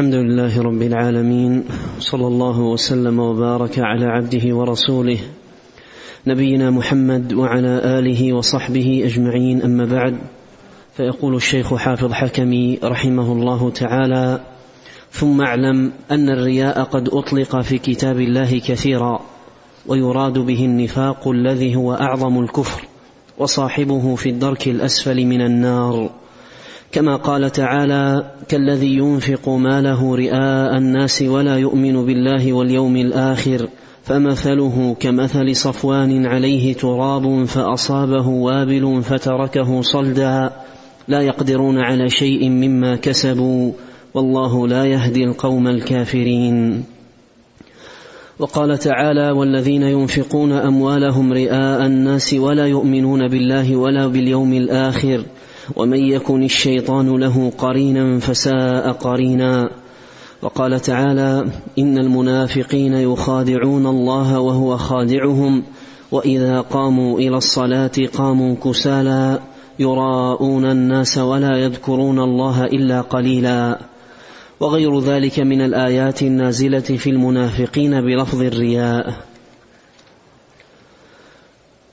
الحمد لله رب العالمين صلى الله وسلم وبارك على عبده ورسوله نبينا محمد وعلى آله وصحبه أجمعين أما بعد فيقول الشيخ حافظ حكمي رحمه الله تعالى ثم اعلم أن الرياء قد أطلق في كتاب الله كثيرا ويراد به النفاق الذي هو أعظم الكفر وصاحبه في الدرك الأسفل من النار. كما قال تعالى كالذي ينفق ماله رئاء الناس ولا يؤمن بالله واليوم الآخر فمثله كمثل صفوان عليه تراب فأصابه وابل فتركه صلدا لا يقدرون على شيء مما كسبوا والله لا يهدي القوم الكافرين. وقال تعالى والذين ينفقون أموالهم رئاء الناس ولا يؤمنون بالله ولا باليوم الآخر ومن يكن الشيطان له قرينا فساء قرينا. وقال تعالى إن المنافقين يخادعون الله وهو خادعهم وإذا قاموا إلى الصلاة قاموا كسالى يراءون الناس ولا يذكرون الله إلا قليلا. وغير ذلك من الآيات النازلة في المنافقين بلفظ الرياء.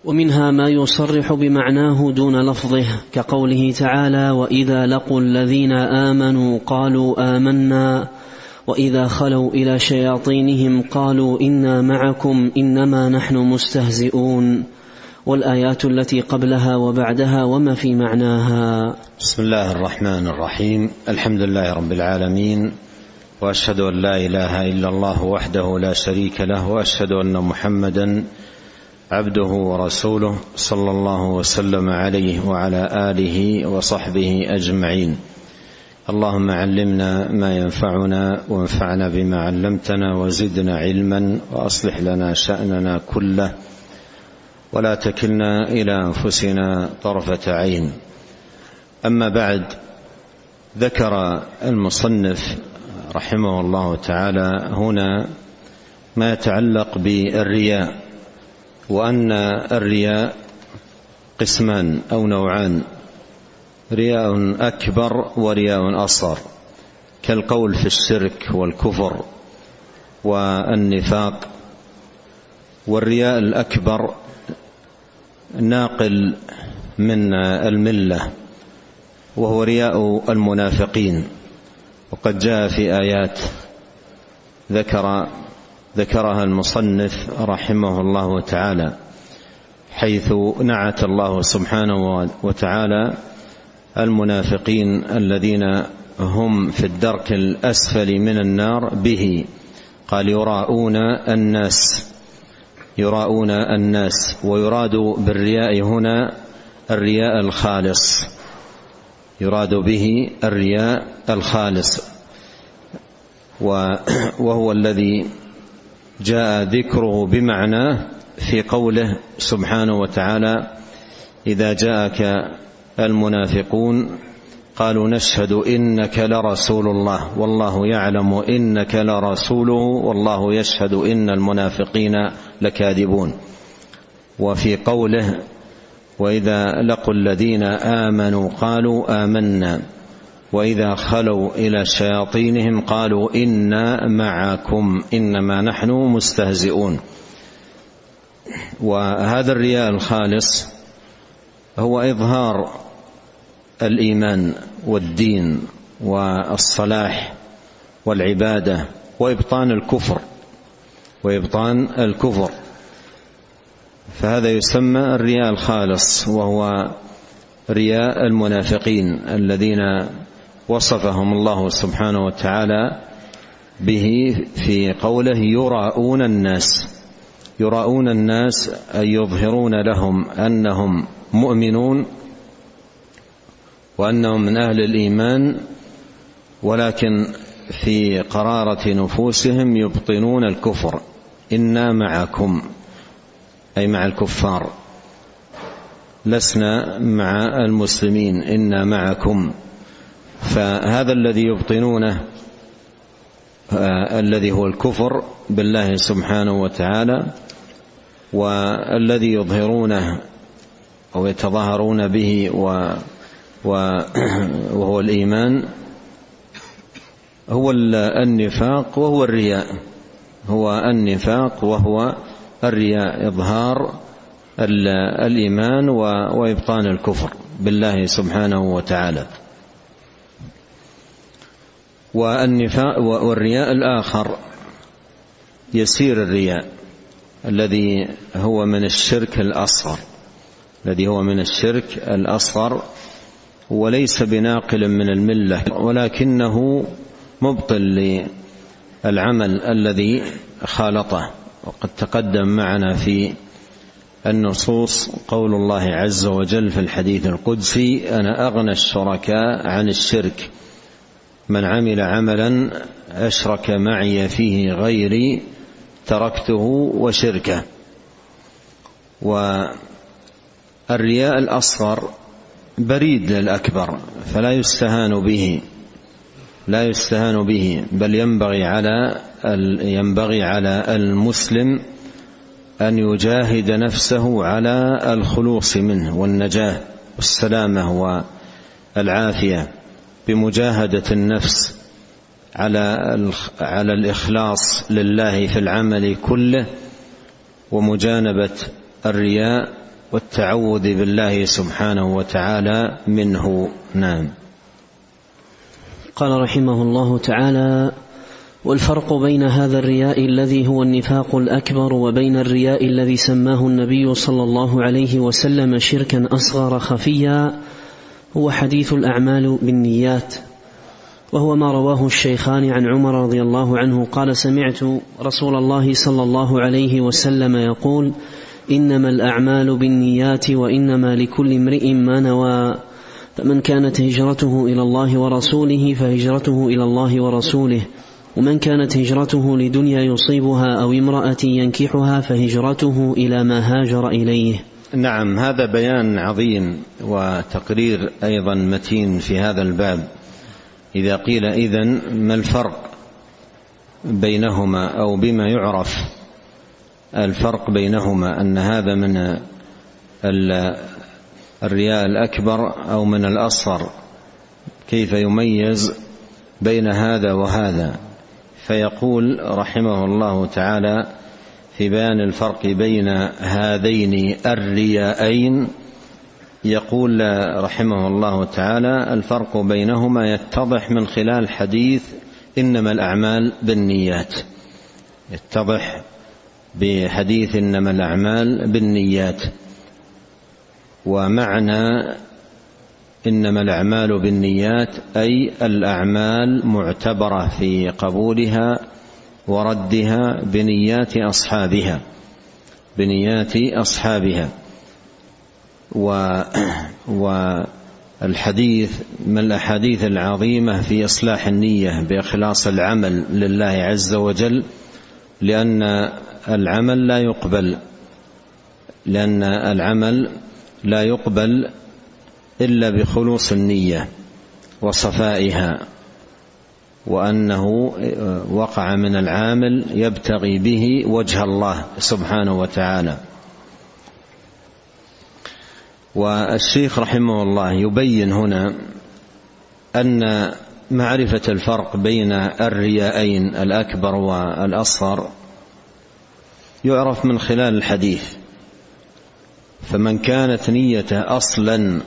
ومنها ما يصرح بمعناه دون لفظه كقوله تعالى وإذا لقوا الذين آمنوا قالوا آمنا وإذا خلوا إلى شياطينهم قالوا إنا معكم إنما نحن مستهزئون والآيات التي قبلها وبعدها وما في معناها. بسم الله الرحمن الرحيم. الحمد لله رب العالمين وأشهد أن لا إله إلا الله وحده لا شريك له وأشهد أن محمدا عبده ورسوله صلى الله وسلم عليه وعلى آله وصحبه أجمعين. اللهم علمنا ما ينفعنا وانفعنا بما علمتنا وزدنا علما وأصلح لنا شأننا كله. ولا تكلنا إلى أنفسنا طرفة عين. أما بعد ذكر المصنف رحمه الله تعالى هنا ما يتعلق بالرياء. وأن الرياء قسمان أو نوعان رياء أكبر ورياء أصغر كالقول في الشرك والكفر والنفاق. والرياء الأكبر ناقل من الملة وهو رياء المنافقين. وقد جاء في آيات ذكر ذكرها المصنف رحمه الله تعالى حيث نعت الله سبحانه وتعالى المنافقين الذين هم في الدرك الأسفل من النار به. قال يراءون الناس يراءون الناس ويراد بالرياء هنا الرياء الخالص. يراد به الرياء الخالص. وهو الذي جاء ذكره بمعناه في قوله سبحانه وتعالى إذا جاءك المنافقون قالوا نشهد إنك لرسول الله والله يعلم إنك لرسوله والله يشهد إن المنافقين لكاذبون. وفي قوله وإذا لقوا الذين آمنوا قالوا آمنا. وإذا خلوا إلى شياطينهم قالوا إنا معكم إنما نحن مستهزئون. وهذا الرياء الخالص هو إظهار الإيمان والدين والصلاح والعبادة وإبطان الكفر وإبطان الكفر. فهذا يسمى الرياء الخالص وهو رياء المنافقين الذين وصفهم الله سبحانه وتعالى به في قوله يراءون الناس. يراءون الناس أي يظهرون لهم أنهم مؤمنون وأنهم من أهل الإيمان ولكن في قرارة نفوسهم يبطنون الكفر. إنا معكم أي مع الكفار. لسنا مع المسلمين إنا معكم. فهذا الذي يبطنونه الذي هو الكفر بالله سبحانه وتعالى والذي يظهرونه أو يتظاهرون به وهو الإيمان هو النفاق وهو الرياء. هو النفاق وهو الرياء إظهار الإيمان وإبطان الكفر بالله سبحانه وتعالى. والنفاق والرياء الآخر يسير الرياء الذي هو من الشرك الأصغر. الذي هو من الشرك الأصغر وليس بناقل من الملة ولكنه مبطل للعمل الذي خالطه. وقد تقدم معنا في النصوص قول الله عز وجل في الحديث القدسي أنا أغنى الشركاء عن الشرك من عمل عملا أشرك معي فيه غيري تركته وشركه. والرياء الأصغر بريد للأكبر فلا يستهان به لا يستهان به بل ينبغي على ينبغي على المسلم أن يجاهد نفسه على الخلوص منه والنجاة والسلامة والعافية. بمجاهدة النفس على على الإخلاص لله في العمل كله ومجانبة الرياء والتعوذ بالله سبحانه وتعالى منه. نعم. قال رحمه الله تعالى والفرق بين هذا الرياء الذي هو النفاق الأكبر وبين الرياء الذي سماه النبي صلى الله عليه وسلم شركا أصغر خفيا هو حديث الأعمال بالنيات وهو ما رواه الشيخان عن عمر رضي الله عنه قال سمعت رسول الله صلى الله عليه وسلم يقول إنما الأعمال بالنيات وإنما لكل امرئ ما نوى فمن كانت هجرته إلى الله ورسوله فهجرته إلى الله ورسوله ومن كانت هجرته لدنيا يصيبها أو امرأة ينكحها فهجرته إلى ما هاجر إليه. نعم هذا بيان عظيم وتقرير أيضا متين في هذا الباب. إذا قيل إذن ما الفرق بينهما أو بما يعرف؟ الفرق بينهما أن هذا من الرياء الأكبر أو من الاصغر كيف يميز بين هذا وهذا؟ فيقول رحمه الله تعالى في بيان الفرق بين هذين الرياءين يقول رحمه الله تعالى الفرق بينهما يتضح من خلال حديث إنما الأعمال بالنيات. يتضح بحديث إنما الأعمال بالنيات. ومعنى إنما الأعمال بالنيات أي الأعمال معتبرة في قبولها وردها بنيات أصحابها بنيات أصحابها. و والحديث من الأحاديث العظيمة في إصلاح النية بإخلاص العمل لله عز وجل؟ لأن العمل لا يقبل لأن العمل لا يقبل إلا بخلوص النية وصفائها. وأنه وقع من العامل يبتغي به وجه الله سبحانه وتعالى. والشيخ رحمه الله يبين هنا أن معرفة الفرق بين الرياءين الأكبر والأصغر يعرف من خلال الحديث. فمن كانت نيته أصلا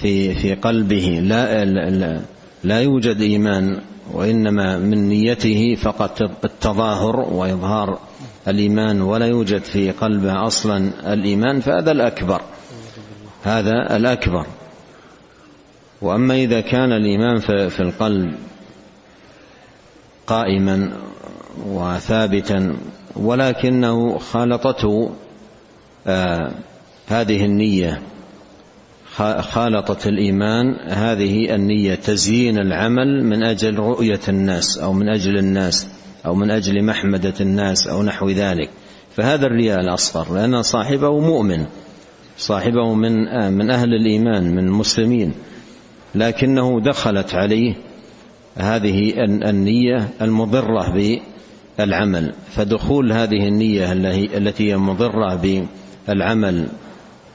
في في قلبه لا لا, لا يوجد إيمان وإنما من نيته فقط التظاهر وإظهار الإيمان ولا يوجد في قلبه أصلا الإيمان فهذا الأكبر. هذا الأكبر. وأما إذا كان الإيمان في القلب قائما وثابتا ولكنه خالطته آه هذه النية خالطت الإيمان. هذه النية تزيين العمل من أجل رؤية الناس أو من أجل الناس أو من أجل محمدة الناس أو نحو ذلك. فهذا الرياء الأصغر لأن صاحبه مؤمن. صاحبه من آه من أهل الإيمان من المسلمين لكنه دخلت عليه هذه النية المضرة بالعمل. فدخول هذه النية التي هي مضرة بالعمل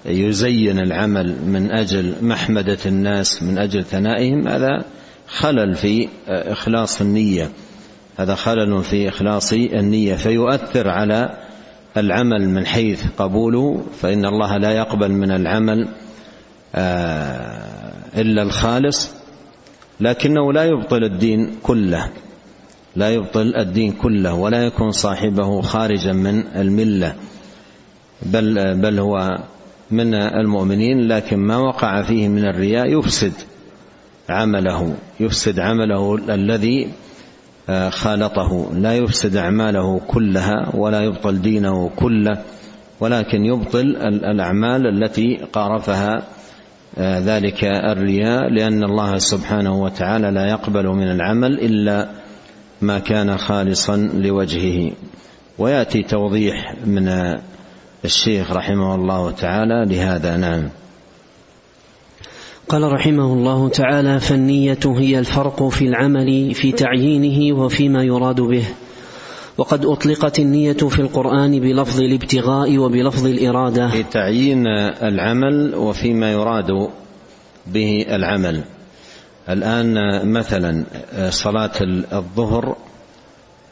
يزين العمل من أجل محمدة الناس من أجل ثنائهم هذا خلل في إخلاص النية. هذا خلل في إخلاص النية. فيؤثر على العمل من حيث قبوله فإن الله لا يقبل من العمل آه، إلا الخالص لكنه لا يبطل الدين كله. لا يبطل الدين كله ولا يكون صاحبه خارجا من الملة بل بل هو من المؤمنين لكن ما وقع فيه من الرياء يفسد عمله يفسد عمله الذي آه، خالطه. لا يفسد أعماله كلها ولا يبطل دينه كله ولكن يبطل الأعمال التي قارفها آه، ذلك الرياء لأن الله سبحانه وتعالى لا يقبل من العمل إلا ما كان خالصا لوجهه. ويأتي توضيح من الشيخ رحمه الله تعالى لهذا نعم. قال رحمه الله تعالى فالنية هي الفرق في العمل في تعيينه وفيما يراد به. وقد أطلقت النية في القرآن بلفظ الابتغاء وبلفظ الإرادة. في تعيين العمل وفيما يراد به العمل. الآن مثلا صلاة الظهر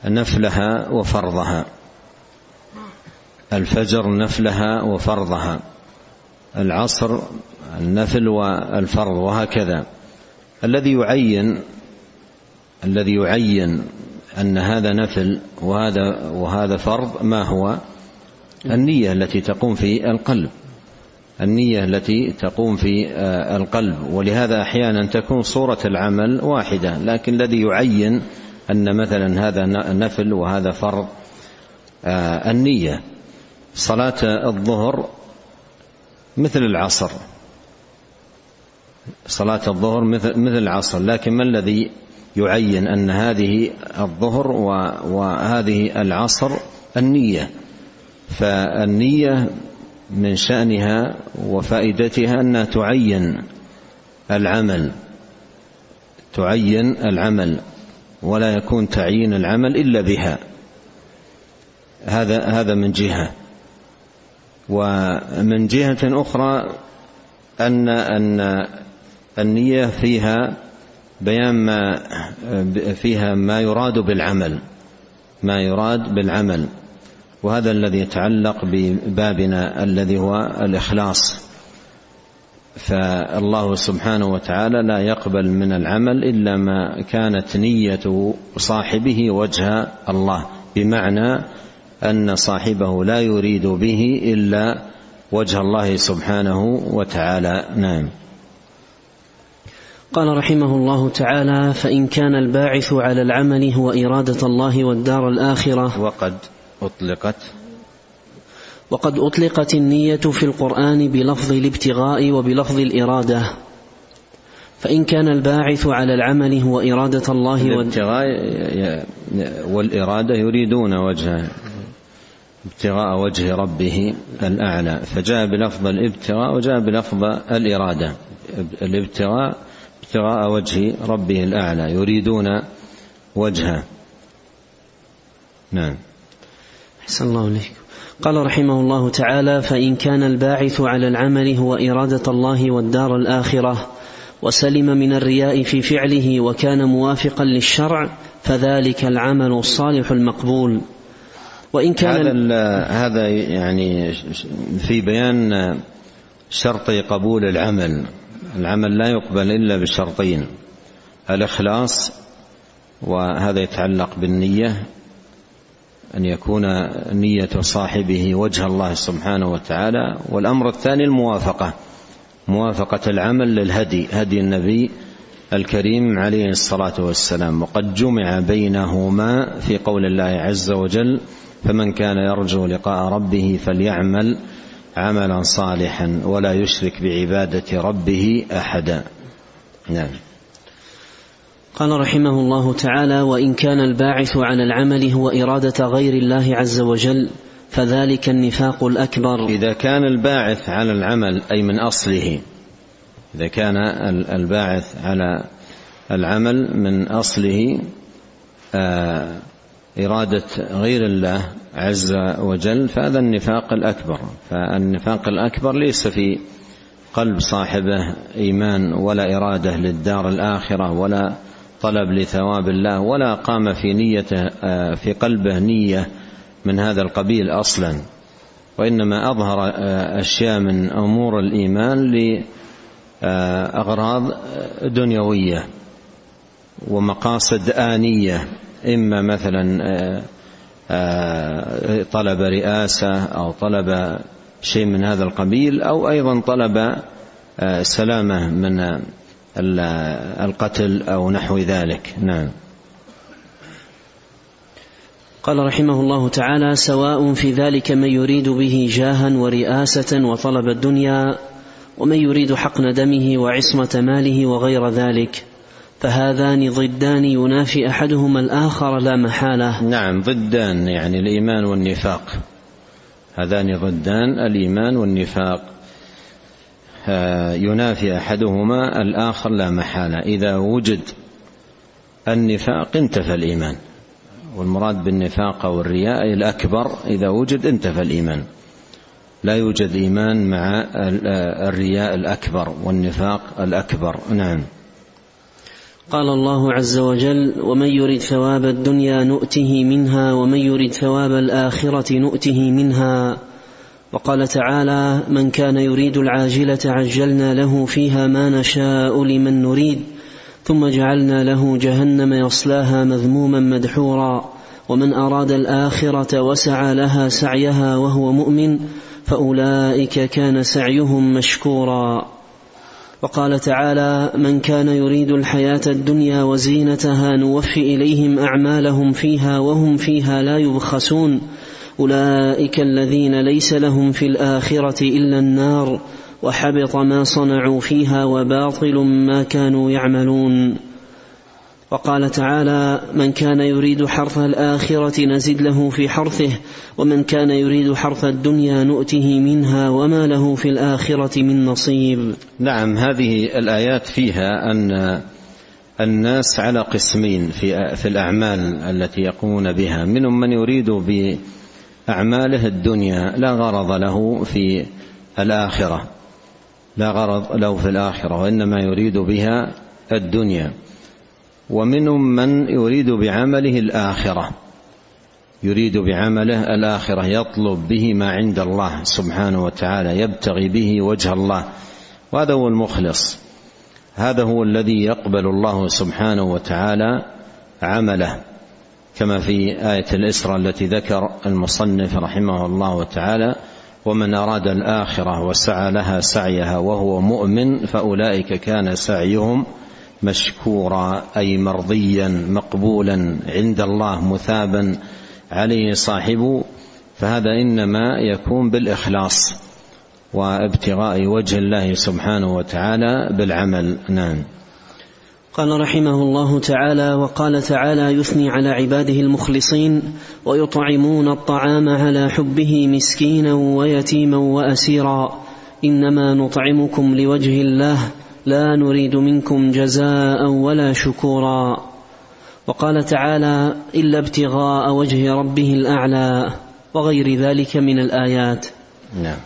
نفلها وفرضها. الفجر نفلها وفرضها. العصر النفل والفرض وهكذا. الذي يعين الذي يعين أن هذا نفل وهذا وهذا فرض ما هو؟ النية التي تقوم في القلب. النية التي تقوم في آه، القلب. ولهذا أحيانا تكون صورة العمل واحدة لكن الذي يعين أن مثلا هذا نفل وهذا فرض آه، صلاة الظهر مثل العصر. صلاة الظهر مثل مثل العصر لكن ما الذي يعين أن هذه الظهر وهذه العصر النية؟ فالنية من شأنها وفائدتها أنها تعين العمل. تعين العمل ولا يكون تعيين العمل إلا بها. هذا هذا من جهة. ومن جهة أخرى أن أن النية فيها بيان ما فيها ما يراد بالعمل. ما يراد بالعمل. وهذا الذي يتعلق ببابنا الذي هو الإخلاص. فالله سبحانه وتعالى لا يقبل من العمل إلا ما كانت نية صاحبه وجه الله. بمعنى أن صاحبه لا يريد به إلا وجه الله سبحانه وتعالى. نعم. قال رحمه الله تعالى فإن كان الباعث على العمل هو إرادة الله والدار الآخرة. وقد أطلقت. وقد أطلقت النية في القرآن بلفظ الابتغاء وبلفظ الإرادة. فإن كان الباعث على العمل هو إرادة الله الابتغاء والإرادة يريدون وجهه. ابتغاء وجه ربه الأعلى فجاء بلفظ الابتغاء وجاء بلفظ الإرادة. الابتغاء ابتغاء وجه ربه الأعلى يريدون وجهه. نعم. أحسن الله إليك. قال رحمه الله تعالى فإن كان الباعث على العمل هو إرادة الله والدار الآخرة وسلم من الرياء في فعله وكان موافقا للشرع فذلك العمل الصالح المقبول. وإن كان هذا هذا يعني في بيان شرط قبول العمل. العمل لا يقبل إلا بشرطين. الإخلاص وهذا يتعلق بالنية أن يكون نية صاحبه وجه الله سبحانه وتعالى. والأمر الثاني الموافقة. موافقة العمل للهدي هدي النبي الكريم عليه الصلاة والسلام. وقد جمع بينهما في قول الله عز وجل فمن كان يرجو لقاء ربه فليعمل عملا صالحا ولا يشرك بعبادة ربه أحدا. نعم. قال رحمه الله تعالى وإن كان الباعث على العمل هو إرادة غير الله عز وجل فذلك النفاق الأكبر. إذا كان الباعث على العمل أي من أصله إذا كان الباعث على العمل من أصله آه إرادة غير الله عز وجل فهذا النفاق الأكبر. فالنفاق الأكبر ليس في قلب صاحبه إيمان ولا إرادة للدار الآخرة ولا طلب لثواب الله ولا قام في نيته في قلبه نية من هذا القبيل أصلا. وإنما أظهر أشياء من أمور الإيمان لأغراض دنيوية ومقاصد آنية. إما مثلا طلب رئاسة أو طلب شيء من هذا القبيل أو أيضا طلب سلامة من القتل أو نحو ذلك. نعم. قال رحمه الله تعالى سواء في ذلك من يريد به جاها ورئاسة وطلب الدنيا ومن يريد حقن دمه وعصمة ماله وغير ذلك. فهذان ضدان ينافي أحدهما الآخر لا محالة. نعم ضدان يعني الإيمان والنفاق. هذان ضدان الإيمان والنفاق. ينافي أحدهما الآخر لا محالة. إذا وجد النفاق انتفى الإيمان. والمراد بالنفاق أو الرياء الأكبر إذا وجد انتفى الإيمان. لا يوجد إيمان مع الرياء الأكبر والنفاق الأكبر. نعم. قال الله عز وجل ومن يرد ثواب الدنيا نؤته منها ومن يرد ثواب الآخرة نؤته منها. وقال تعالى من كان يريد العاجلة عجلنا له فيها ما نشاء لمن نريد ثم جعلنا له جهنم يصلاها مذموما مدحورا ومن أراد الآخرة وسعى لها سعيها وهو مؤمن فأولئك كان سعيهم مشكورا. وقال تعالى من كان يريد الحياة الدنيا وزينتها نوفي إليهم أعمالهم فيها وهم فيها لا يبخسون. أولئك الذين ليس لهم في الآخرة إلا النار وحبط ما صنعوا فيها وباطل ما كانوا يعملون. وقال تعالى من كان يريد حرث الآخرة نزد له في حرثه ومن كان يريد حرث الدنيا نؤته منها وما له في الآخرة من نصيب. نعم هذه الآيات فيها أن الناس على قسمين في في الأعمال التي يقومون بها. منهم من يريد بأعماله الدنيا لا غرض له في الآخرة لا غرض له في الآخرة وإنما يريد بها الدنيا. ومنهم من يريد بعمله الآخرة يريد بعمله الآخرة يطلب به ما عند الله سبحانه وتعالى يبتغي به وجه الله. وهذا هو المخلص. هذا هو الذي يقبل الله سبحانه وتعالى عمله. كما في آية الإسراء التي ذكر المصنف رحمه الله تعالى ومن أراد الآخرة وسعى لها سعيها وهو مؤمن فأولئك كان سعيهم مشكورا أي مرضيا مقبولا عند الله مثابا عليه صاحبه فهذا إنما يكون بالإخلاص وابتغاء وجه الله سبحانه وتعالى بالعمل. نعم. قال رحمه الله تعالى وقال تعالى يثني على عباده المخلصين ويطعمون الطعام على حبه مسكينا ويتيما وأسيرا. إنما نطعمكم لوجه الله لا نريد منكم جزاء ولا شكورا. وقال تعالى إلا ابتغاء وجه ربه الأعلى وغير ذلك من الآيات. نعم.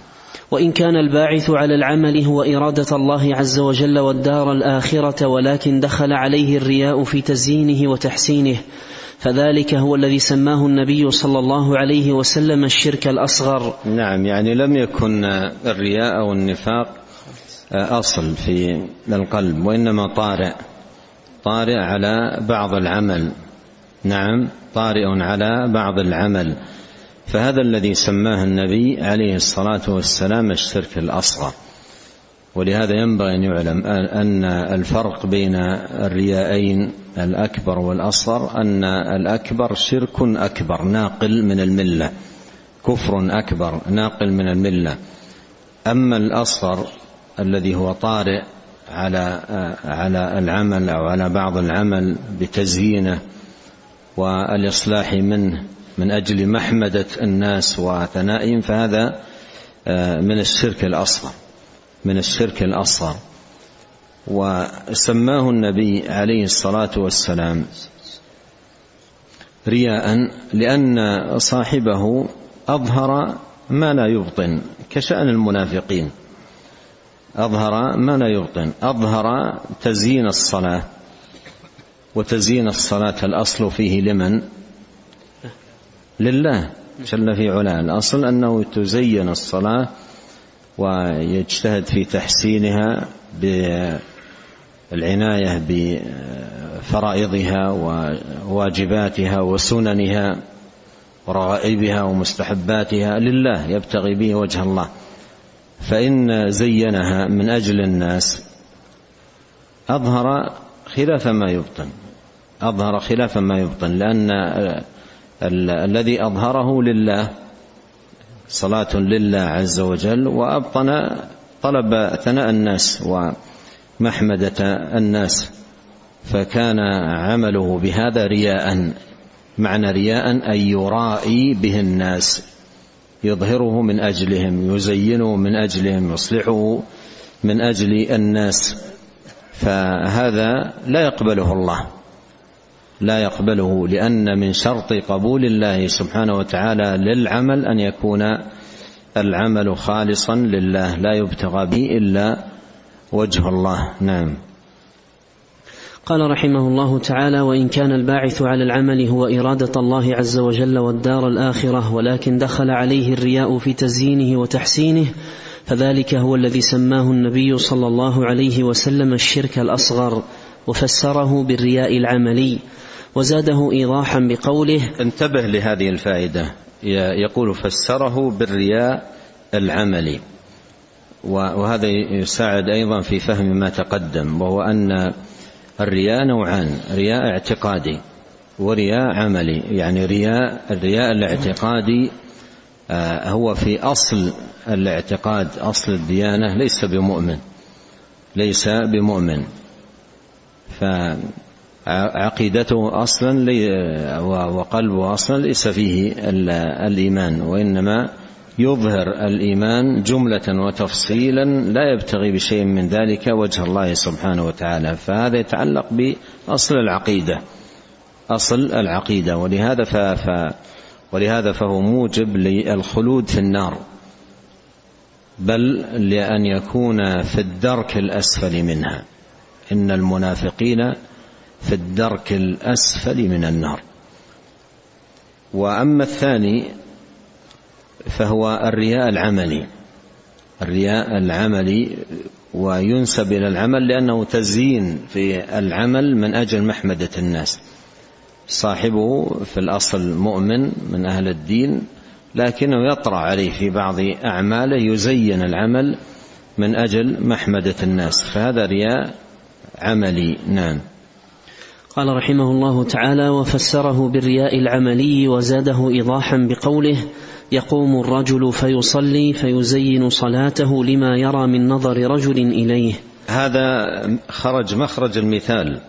وإن كان الباعث على العمل هو إرادة الله عز وجل والدار الآخرة ولكن دخل عليه الرياء في تزيينه وتحسينه فذلك هو الذي سماه النبي صلى الله عليه وسلم الشرك الأصغر. نعم يعني لم يكن الرياء والنفاق أصل في القلب وإنما طارئ طارئ على بعض العمل. نعم طارئ على بعض العمل. فهذا الذي سماه النبي عليه الصلاة والسلام الشرك الأصغر. ولهذا ينبغي أن يعلم أن الفرق بين الرياءين الأكبر والأصغر أن الأكبر شرك أكبر ناقل من الملة كفر أكبر ناقل من الملة. أما الأصغر الذي هو طارئ على على العمل أو على بعض العمل بتزيينه والإصلاح منه من أجل محمدة الناس وثنائهم فهذا من الشرك الأصغر من الشرك الأصغر. وسماه النبي عليه الصلاة والسلام رياء لأن صاحبه أظهر ما لا يبطن كشأن المنافقين. أظهر ما لا يبطن. أظهر تزيين الصلاة. وتزيين الصلاة الأصل فيه لمن؟ لله. جل في علاه. الأصل أنه تزين الصلاة ويجتهد في تحسينها بالعناية بفرائضها وواجباتها وسننها ورغائبها ومستحباتها. لله. يبتغي به وجه الله. فإن زينها من أجل الناس أظهر خلاف ما يبطن. أظهر خلاف ما يبطن. لأن الذي أظهره لله صلاة لله عز وجل وأبطن طلب ثناء الناس ومحمدة الناس فكان عمله بهذا رياء. معنى رياء أن يرائي به الناس. يظهره من أجلهم يزينه من أجلهم يصلحه من أجل الناس. فهذا لا يقبله الله. لا يقبله لأن من شرط قبول الله سبحانه وتعالى للعمل أن يكون العمل خالصا لله لا يبتغى به إلا وجه الله. نعم. قال رحمه الله تعالى وإن كان الباعث على العمل هو إرادة الله عز وجل والدار الآخرة ولكن دخل عليه الرياء في تزيينه وتحسينه فذلك هو الذي سماه النبي صلى الله عليه وسلم الشرك الأصغر وفسره بالرياء العملي وزاده ايضاحا بقوله انتبه لهذه الفائدة. يقول فسره بالرياء العملي وهذا يساعد أيضا في فهم ما تقدم وهو أن الرياء نوعان رياء اعتقادي ورياء عملي يعني رياء الرياء الاعتقادي آه، هو في أصل الاعتقاد أصل الديانة ليس بمؤمن ليس بمؤمن. فعقيدته أصلا وقلبه أصلا ليس فيه الإيمان وإنما يظهر الإيمان جملة وتفصيلا لا يبتغي بشيء من ذلك وجه الله سبحانه وتعالى فهذا يتعلق بأصل العقيدة أصل العقيدة ولهذا ف... ولهذا فهو موجب للخلود في النار بل لأن يكون في الدرك الأسفل منها إن المنافقين في الدرك الأسفل من النار. وأما الثاني فهو الرياء العملي. الرياء العملي وينسب إلى العمل لأنه تزيين في العمل من أجل محمدة الناس. صاحبه في الأصل مؤمن من أهل الدين لكنه يطرأ عليه في بعض أعماله يزين العمل من أجل محمدة الناس. فهذا رياء عملي نعم. قال رحمه الله تعالى وفسره بالرياء العملي وزاده ايضاحا بقوله يقوم الرجل فيصلي فيزين صلاته لما يرى من نظر رجل إليه. هذا خرج مخرج المثال.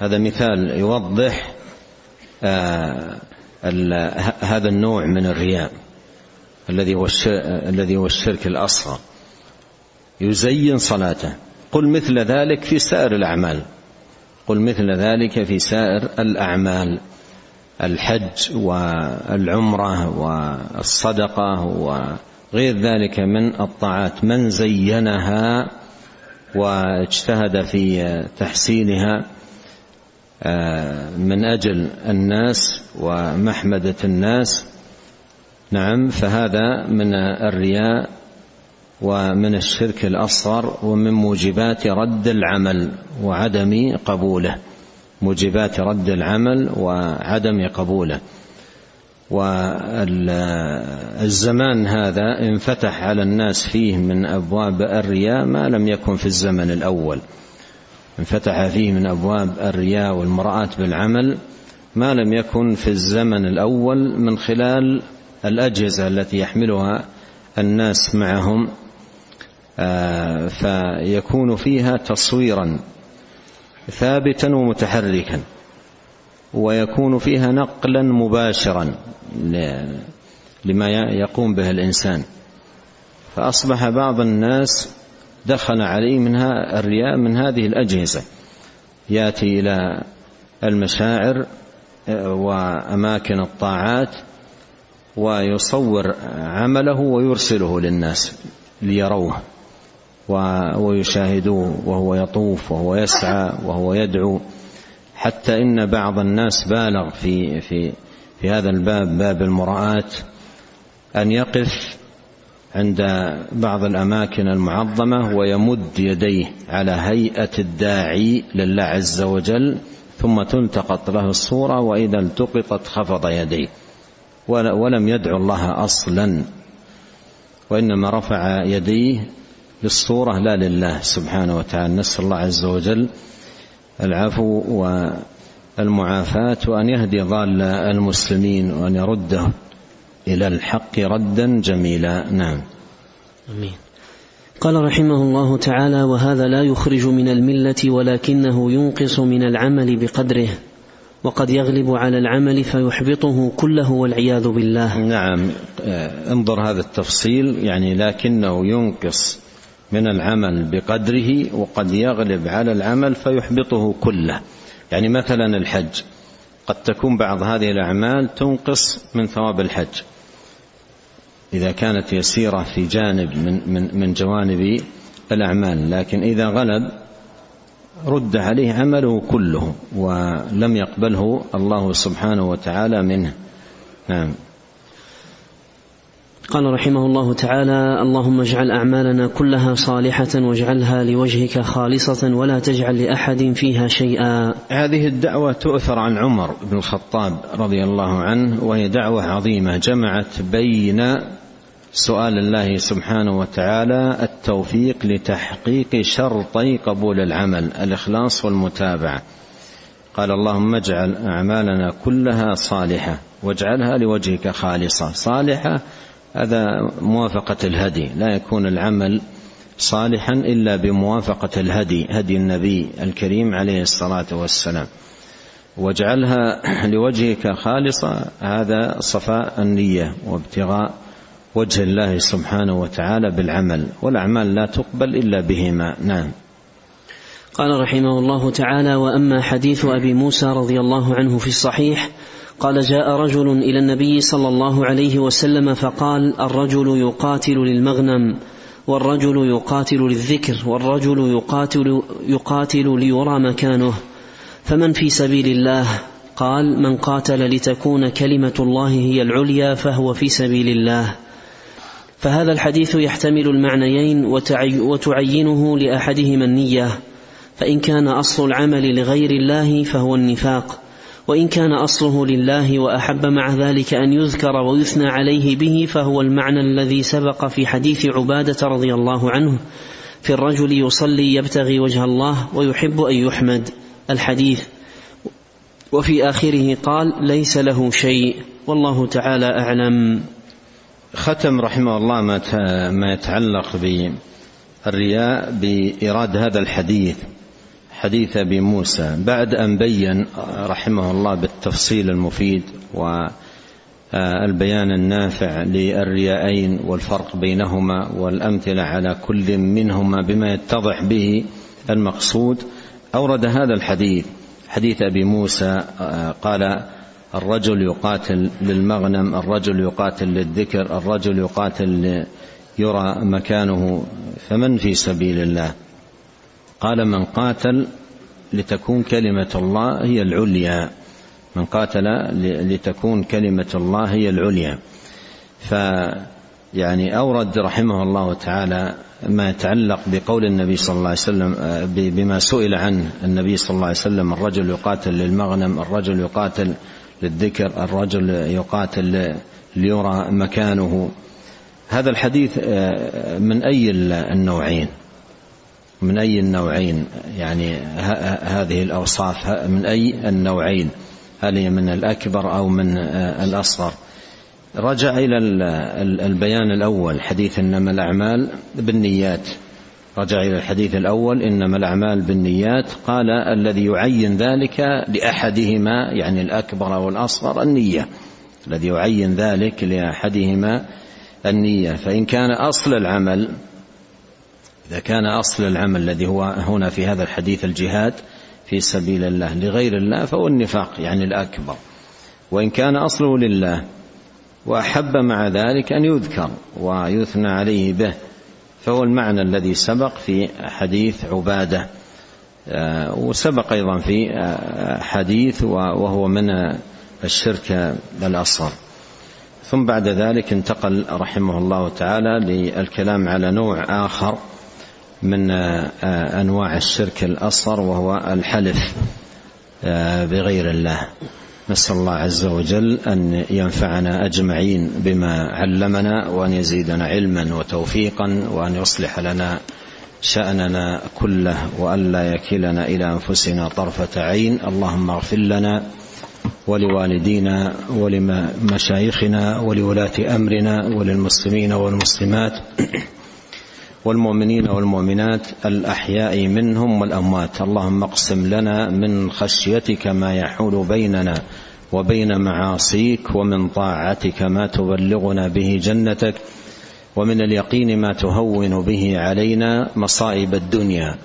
هذا مثال يوضح آه هذا النوع من الرياء الذي هو الذي هو الشرك الأصغر. يزين صلاته. قل مثل ذلك في سائر الأعمال. قل مثل ذلك في سائر الأعمال. الحج والعمرة والصدقة وغير ذلك من الطاعات من زينها واجتهد في تحسينها آه، من أجل الناس ومحمدة الناس. نعم فهذا من الرياء ومن الشرك الأصغر ومن موجبات رد العمل وعدم قبوله. موجبات رد العمل وعدم قبوله. والزمان هذا انفتح على الناس فيه من أبواب الرياء ما لم يكن في الزمن الأول. انفتح فيه من أبواب الرياء والمراه بالعمل ما لم يكن في الزمن الأول من خلال الأجهزة التي يحملها الناس معهم. آه، فيكون فيها تصويرا ثابتا ومتحركا ويكون فيها نقلا مباشرا لما يقوم به الإنسان. فأصبح بعض الناس دخل عليه منها الرياء من هذه الأجهزة. يأتي إلى المشاعر وأماكن الطاعات ويصور عمله ويرسله للناس ليروه. ويشاهدوه وهو يطوف وهو يسعى وهو يدعو. حتى إن بعض الناس بالغ في في في هذا الباب باب المراءة أن يقف عند بعض الأماكن المعظمة ويمد يديه على هيئة الداعي لله عز وجل ثم تلتقط له الصورة وإذا التقطت خفض يديه. ولم يدعو الله أصلا وإنما رفع يديه للصورة لا لله سبحانه وتعالى. نسأل الله عز وجل العفو والمعافاة وأن يهدي ضال المسلمين وأن يرده إلى الحق ردا جميلا. نعم. أمين. قال رحمه الله تعالى وهذا لا يخرج من الملة ولكنه ينقص من العمل بقدره وقد يغلب على العمل فيحبطه كله والعياذ بالله. نعم. انظر هذا التفصيل يعني لكنه ينقص من العمل بقدره وقد يغلب على العمل فيحبطه كله. يعني مثلا الحج. قد تكون بعض هذه الأعمال تنقص من ثواب الحج. إذا كانت يسيرة في جانب من من من جوانب الأعمال لكن إذا غلب رد عليه عمله كله ولم يقبله الله سبحانه وتعالى منه. نعم. قال رحمه الله تعالى اللهم اجعل أعمالنا كلها صالحة واجعلها لوجهك خالصة ولا تجعل لأحد فيها شيئا. هذه الدعوة تؤثر عن عمر بن الخطاب رضي الله عنه وهي دعوة عظيمة جمعت بين سؤال الله سبحانه وتعالى التوفيق لتحقيق شرطي قبول العمل الإخلاص والمتابعة. قال اللهم اجعل أعمالنا كلها صالحة واجعلها لوجهك خالصة. صالحة هذا موافقة الهدي. لا يكون العمل صالحا إلا بموافقة الهدي هدي النبي الكريم عليه الصلاة والسلام. واجعلها لوجهك خالصة. هذا صفاء النية وابتغاء وجه الله سبحانه وتعالى بالعمل والأعمال لا تقبل إلا بهما. نعم. قال رحمه الله تعالى وأما حديث أبي موسى رضي الله عنه في الصحيح قال جاء رجل إلى النبي صلى الله عليه وسلم فقال الرجل يقاتل للمغنم والرجل يقاتل للذكر والرجل يقاتل يقاتل ليرى مكانه فمن في سبيل الله؟ قال من قاتل لتكون كلمة الله هي العليا فهو في سبيل الله. فهذا الحديث يحتمل المعنيين وتعينه لأحدهما النية فإن كان أصل العمل لغير الله فهو النفاق. وإن كان أصله لله وأحب مع ذلك أن يذكر ويثنى عليه به فهو المعنى الذي سبق في حديث عبادة رضي الله عنه في الرجل يصلي يبتغي وجه الله ويحب أن يحمد الحديث. وفي آخره قال ليس له شيء والله تعالى أعلم. ختم رحمه الله ما يتعلق بالرياء بإيراد هذا الحديث. حديث ابي موسى بعد أن بين رحمه الله بالتفصيل المفيد والبيان النافع للرياءين والفرق بينهما والأمثلة على كل منهما بما يتضح به المقصود أورد هذا الحديث. حديث أبي موسى قال الرجل يقاتل للمغنم الرجل يقاتل للذكر الرجل يقاتل يرى مكانه فمن في سبيل الله؟ قال من قاتل لتكون كلمة الله هي العليا. من قاتل لتكون كلمة الله هي العليا. فيعني أورد رحمه الله تعالى ما يتعلق بقول النبي صلى الله عليه وسلم بما سئل عنه النبي صلى الله عليه وسلم الرجل يقاتل للمغنم الرجل يقاتل للذكر الرجل يقاتل ليرى مكانه. هذا الحديث من أي النوعين؟ من أي النوعين؟ يعني هذه الأوصاف من أي النوعين؟ هل هي من الأكبر أو من الأصغر؟ رجع إلى البيان الأول حديث إنما الأعمال بالنيات. رجع إلى الحديث الأول إنما الأعمال بالنيات. قال الذي يعين ذلك لأحدهما يعني الأكبر أو الأصغر النية. الذي يعين ذلك لأحدهما النية. فإن كان أصل العمل إذا كان أصل العمل الذي هو هنا في هذا الحديث الجهاد في سبيل الله لغير الله فهو النفاق يعني الأكبر. وإن كان أصله لله وأحب مع ذلك أن يذكر ويثنى عليه به فهو المعنى الذي سبق في حديث عبادة. آه، وسبق أيضا في حديث وهو من الشرك الأصغر. ثم بعد ذلك انتقل رحمه الله تعالى للكلام على نوع آخر. من أنواع الشرك الأصغر وهو الحلف بغير الله. نسأل الله عز وجل أن ينفعنا أجمعين بما علمنا وأن يزيدنا علما وتوفيقا وأن يصلح لنا شأننا كله وأن لا يكلنا إلى أنفسنا طرفة عين. اللهم اغفر لنا ولوالدينا ولمشايخنا ولولاة أمرنا وللمسلمين والمسلمات. والمؤمنين والمؤمنات الأحياء منهم والأموات. اللهم اقسم لنا من خشيتك ما يحول بيننا وبين معاصيك ومن طاعتك ما تبلغنا به جنتك ومن اليقين ما تهون به علينا مصائب الدنيا.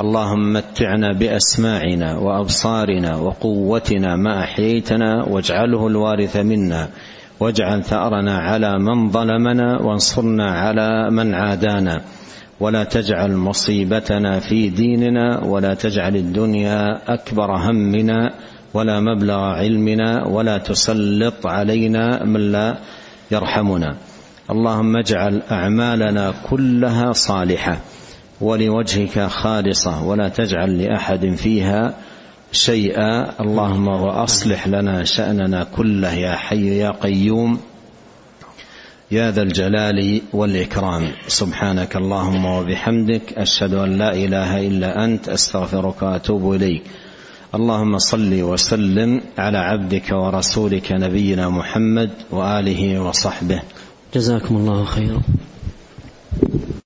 اللهم متعنا بأسماعنا وأبصارنا وقوتنا ما أحييتنا واجعله الوارث منا. واجعل ثأرنا على من ظلمنا وانصرنا على من عادانا. ولا تجعل مصيبتنا في ديننا ولا تجعل الدنيا أكبر همنا ولا مبلغ علمنا ولا تسلط علينا من لا يرحمنا. اللهم اجعل أعمالنا كلها صالحة ولوجهك خالصة ولا تجعل لأحد فيها شيئا اللهم وأصلح لنا شأننا كله يا حي يا قيوم. يا ذا الجلال والإكرام. سبحانك اللهم وبحمدك أشهد أن لا إله إلا أنت أستغفرك وأتوب إليك. اللهم صل وسلم على عبدك ورسولك نبينا محمد وآله وصحبه. جزاكم الله خيرا.